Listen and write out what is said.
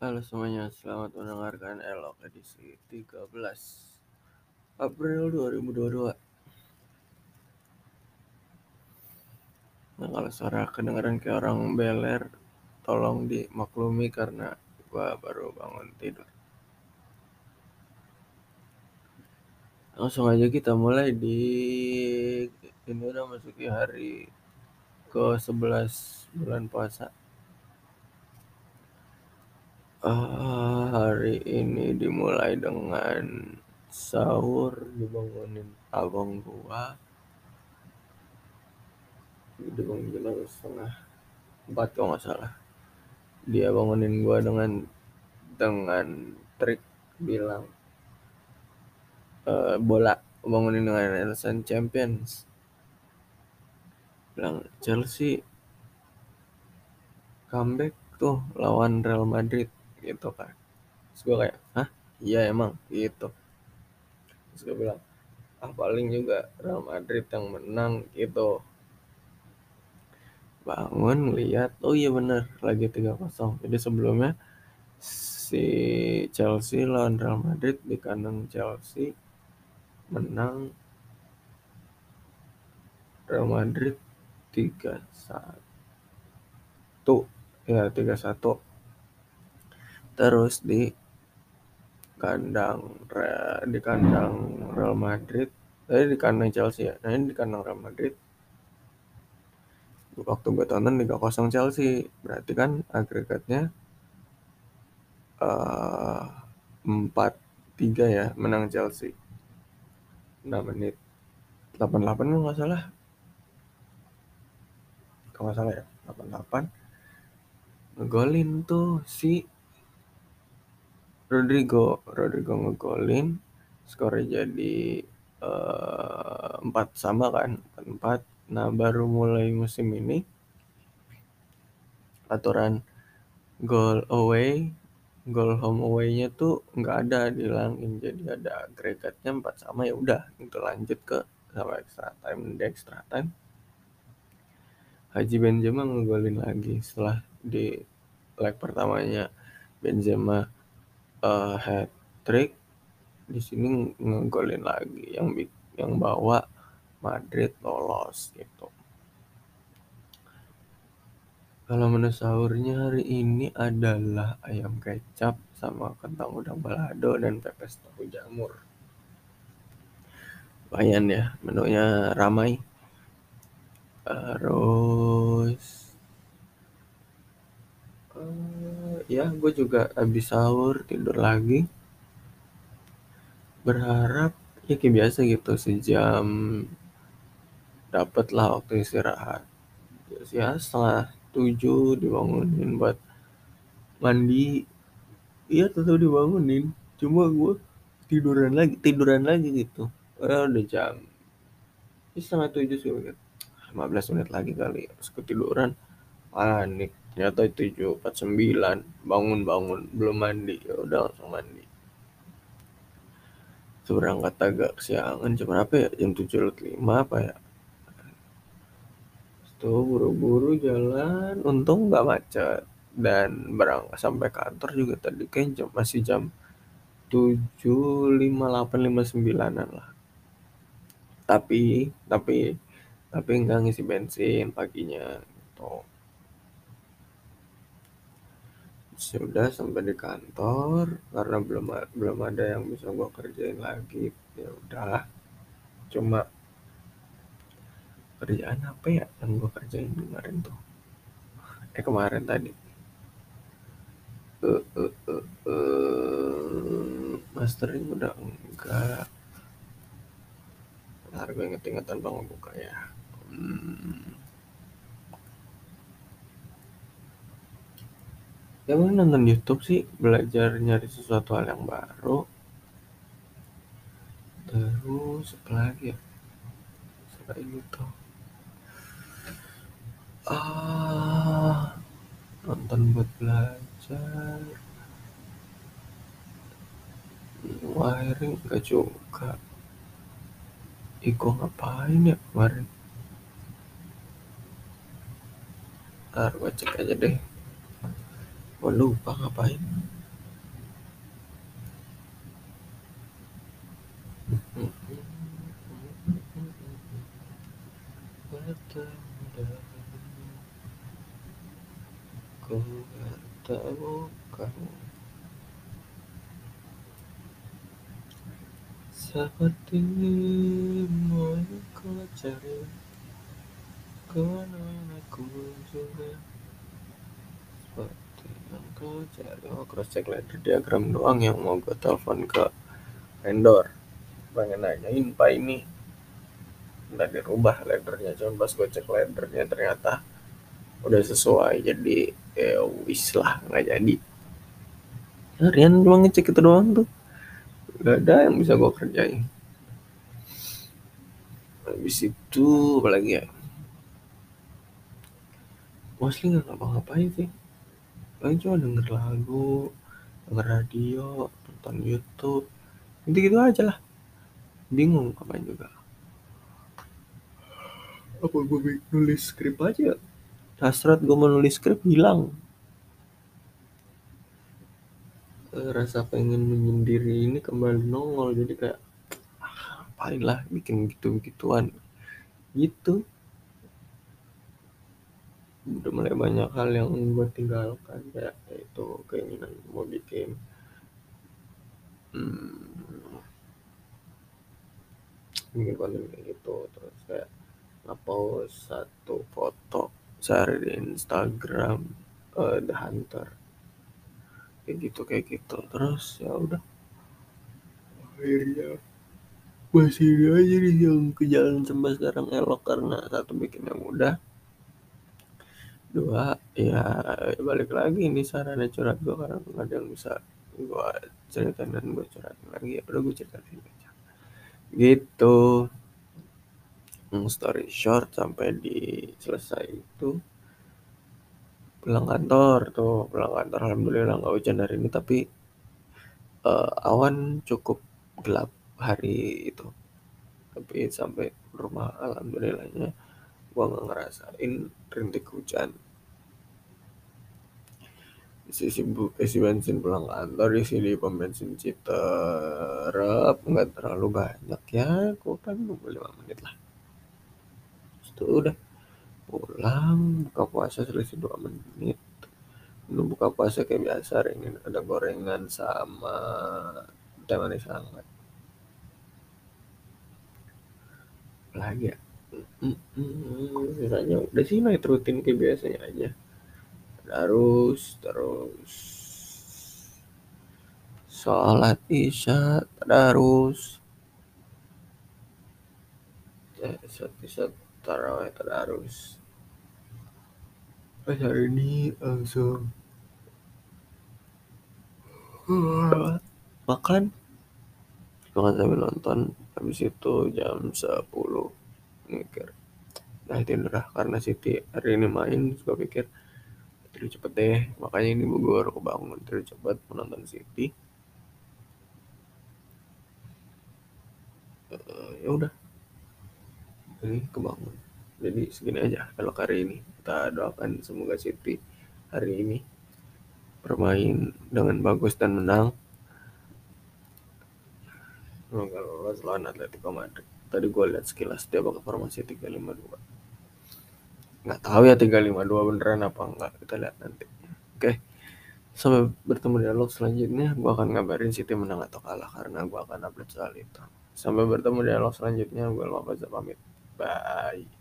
Halo semuanya, selamat mendengarkan Elok edisi 13 April 2022 Nah kalau suara kedengaran kayak orang beler Tolong dimaklumi karena gua baru bangun tidur. Langsung aja kita mulai di Ini udah masuki hari ke 11 bulan puasa uh, hari ini dimulai dengan sahur. Dibangunin abang gua. Dibangun jam setengah empat kalau nggak salah. Dia bangunin gua dengan dengan trik bilang uh, bola. Bangunin dengan alasan Champions. Bilang Chelsea comeback tuh lawan Real Madrid gitu kan. Terus gue kayak hah? Iya emang gitu. Terus gue bilang ah paling juga Real Madrid yang menang gitu. Bangun lihat oh iya bener lagi 3-0 jadi sebelumnya si Chelsea lawan Real Madrid di kandang Chelsea menang Real Madrid 3-1 ya 3-1 terus di kandang di kandang Real Madrid. Eh di kandang Chelsea ya. Nah ini di kandang Real Madrid. Waktu gue tonton 3-0 Chelsea. Berarti kan agregatnya uh, eh, 4-3 ya menang Chelsea. 6 menit. 88 kalau nggak salah. Kalau nggak salah ya 88 ngegolin tuh si Rodrigo Rodrigo ngegolin skornya jadi uh, empat sama kan empat nah baru mulai musim ini aturan goal away goal home away-nya tuh nggak ada dihilangin. Jadi ada agregatnya empat sama ya udah itu lanjut ke sama extra time di extra time. Haji Benzema ngegolin lagi setelah di leg pertamanya Benzema uh, hat trick di sini ngegolin lagi yang yang bawa Madrid lolos gitu. Kalau menu sahurnya hari ini adalah ayam kecap sama kentang udang balado dan pepes tahu jamur. Lumayan ya, menunya ramai. Terus uh, ya gue juga habis sahur tidur lagi. Berharap ya kayak biasa gitu sejam dapet lah waktu istirahat. Ya setelah tujuh dibangunin buat mandi iya tetap dibangunin. Cuma gue tiduran lagi tiduran lagi gitu. Karena udah jam ini setengah tujuh sih 15 menit lagi kali terus ketiduran. Panik ternyata tujuh empat sembilan. Bangun bangun belum mandi. Ya udah langsung mandi. Berangkat agak kesiangan. Jam berapa ya? Jam tujuh lima apa ya? Itu buru-buru jalan. Untung nggak macet. Dan berangkat sampai kantor juga tadi. Kayak jam masih jam tujuh lima delapan lima sembilanan lah. Tapi tapi tapi enggak ngisi bensin paginya. Gitu sudah sampai di kantor karena belum belum ada yang bisa gue kerjain lagi. Ya udah cuma kerjaan apa ya yang gue kerjain kemarin tuh? Eh kemarin tadi. Uh, uh, uh, uh, mastering udah enggak. Ntar gue inget-ingetan bang buka ya. Hmm. Ya gue nonton YouTube sih belajar nyari sesuatu hal yang baru. Terus apa lagi ya? Selain itu. Ah nonton buat belajar. Wiring enggak juga. Iko ngapain ya kemarin? Ntar gue cek aja deh gue lupa ngapain. Sepertimu yang ku cari Karena aku juga Seperti kau cari Oh cross check ladder diagram doang yang mau gue telepon ke vendor. Pengen nanyain pak ini Nggak dirubah laddernya. Cuman pas gue cek laddernya ternyata Udah sesuai. Jadi ya wis lah nggak jadi. Harian cuma ngecek itu doang tuh. Gak ada yang bisa gue kerjain. Habis itu apalagi ya? Mostly nggak ngapa-ngapain sih paling cuma denger lagu denger radio nonton YouTube gitu gitu aja lah. Bingung ngapain juga. Apa gue nulis skrip aja? Hasrat gue mau nulis skrip hilang. Rasa pengen menyendiri ini kembali nongol jadi kayak ah, ngapain lah bikin gitu gituan gitu udah mulai banyak hal yang gue tinggalkan kayak itu keinginan mau bikin hmm, bikin konten kayak gitu terus kayak ngepost satu foto sehari di Instagram uh, The Hunter. Kayak gitu kayak gitu. Terus ya udah. Akhirnya masih aja nih yang ke jalan sampai sekarang elok karena satu bikinnya mudah dua ya balik lagi ini sarana curhat gue karena yang bisa gue ceritain dan gue curhatin lagi. Ya udah gue ceritain aja. Gitu. Story short sampai di selesai itu pulang kantor tuh pulang kantor. Alhamdulillah nggak hujan hari ini tapi uh, awan cukup gelap hari itu. Tapi sampai rumah alhamdulillahnya gua nggak ngerasain rintik hujan. Isi sibuk isi bensin pulang kantor di pom bensin Citerap nggak terlalu banyak ya. Gua kan nunggu lima menit lah. Itu udah pulang buka puasa selisih dua menit. Ini buka puasa kayak biasa ini ada gorengan sama teh manis hangat. Lagi ya sisanya udah sih naik rutin kayak biasanya aja. Terus terus. Sholat isya tadarus sholat isya tarawih pas hari ini langsung. Makan. Makan sambil nonton. Habis itu jam 10 mikir. Nah tidur lah karena Siti hari ini main gue pikir tidur cepet deh. Makanya ini gue baru kebangun tidur cepet menonton Siti. Uh, ya udah. Ini kebangun. Jadi segini aja kalau hari ini. Kita doakan semoga City hari ini bermain dengan bagus dan menang. Semoga lolos lawan Atletico Madrid tadi gue lihat sekilas dia bakal formasi 352 nggak tahu ya 352 beneran apa enggak kita lihat nanti. Oke sampai bertemu di dialog selanjutnya. Gue akan ngabarin City menang atau kalah karena gue akan update soal itu. Sampai bertemu di dialog selanjutnya gue lupa pamit. Bye.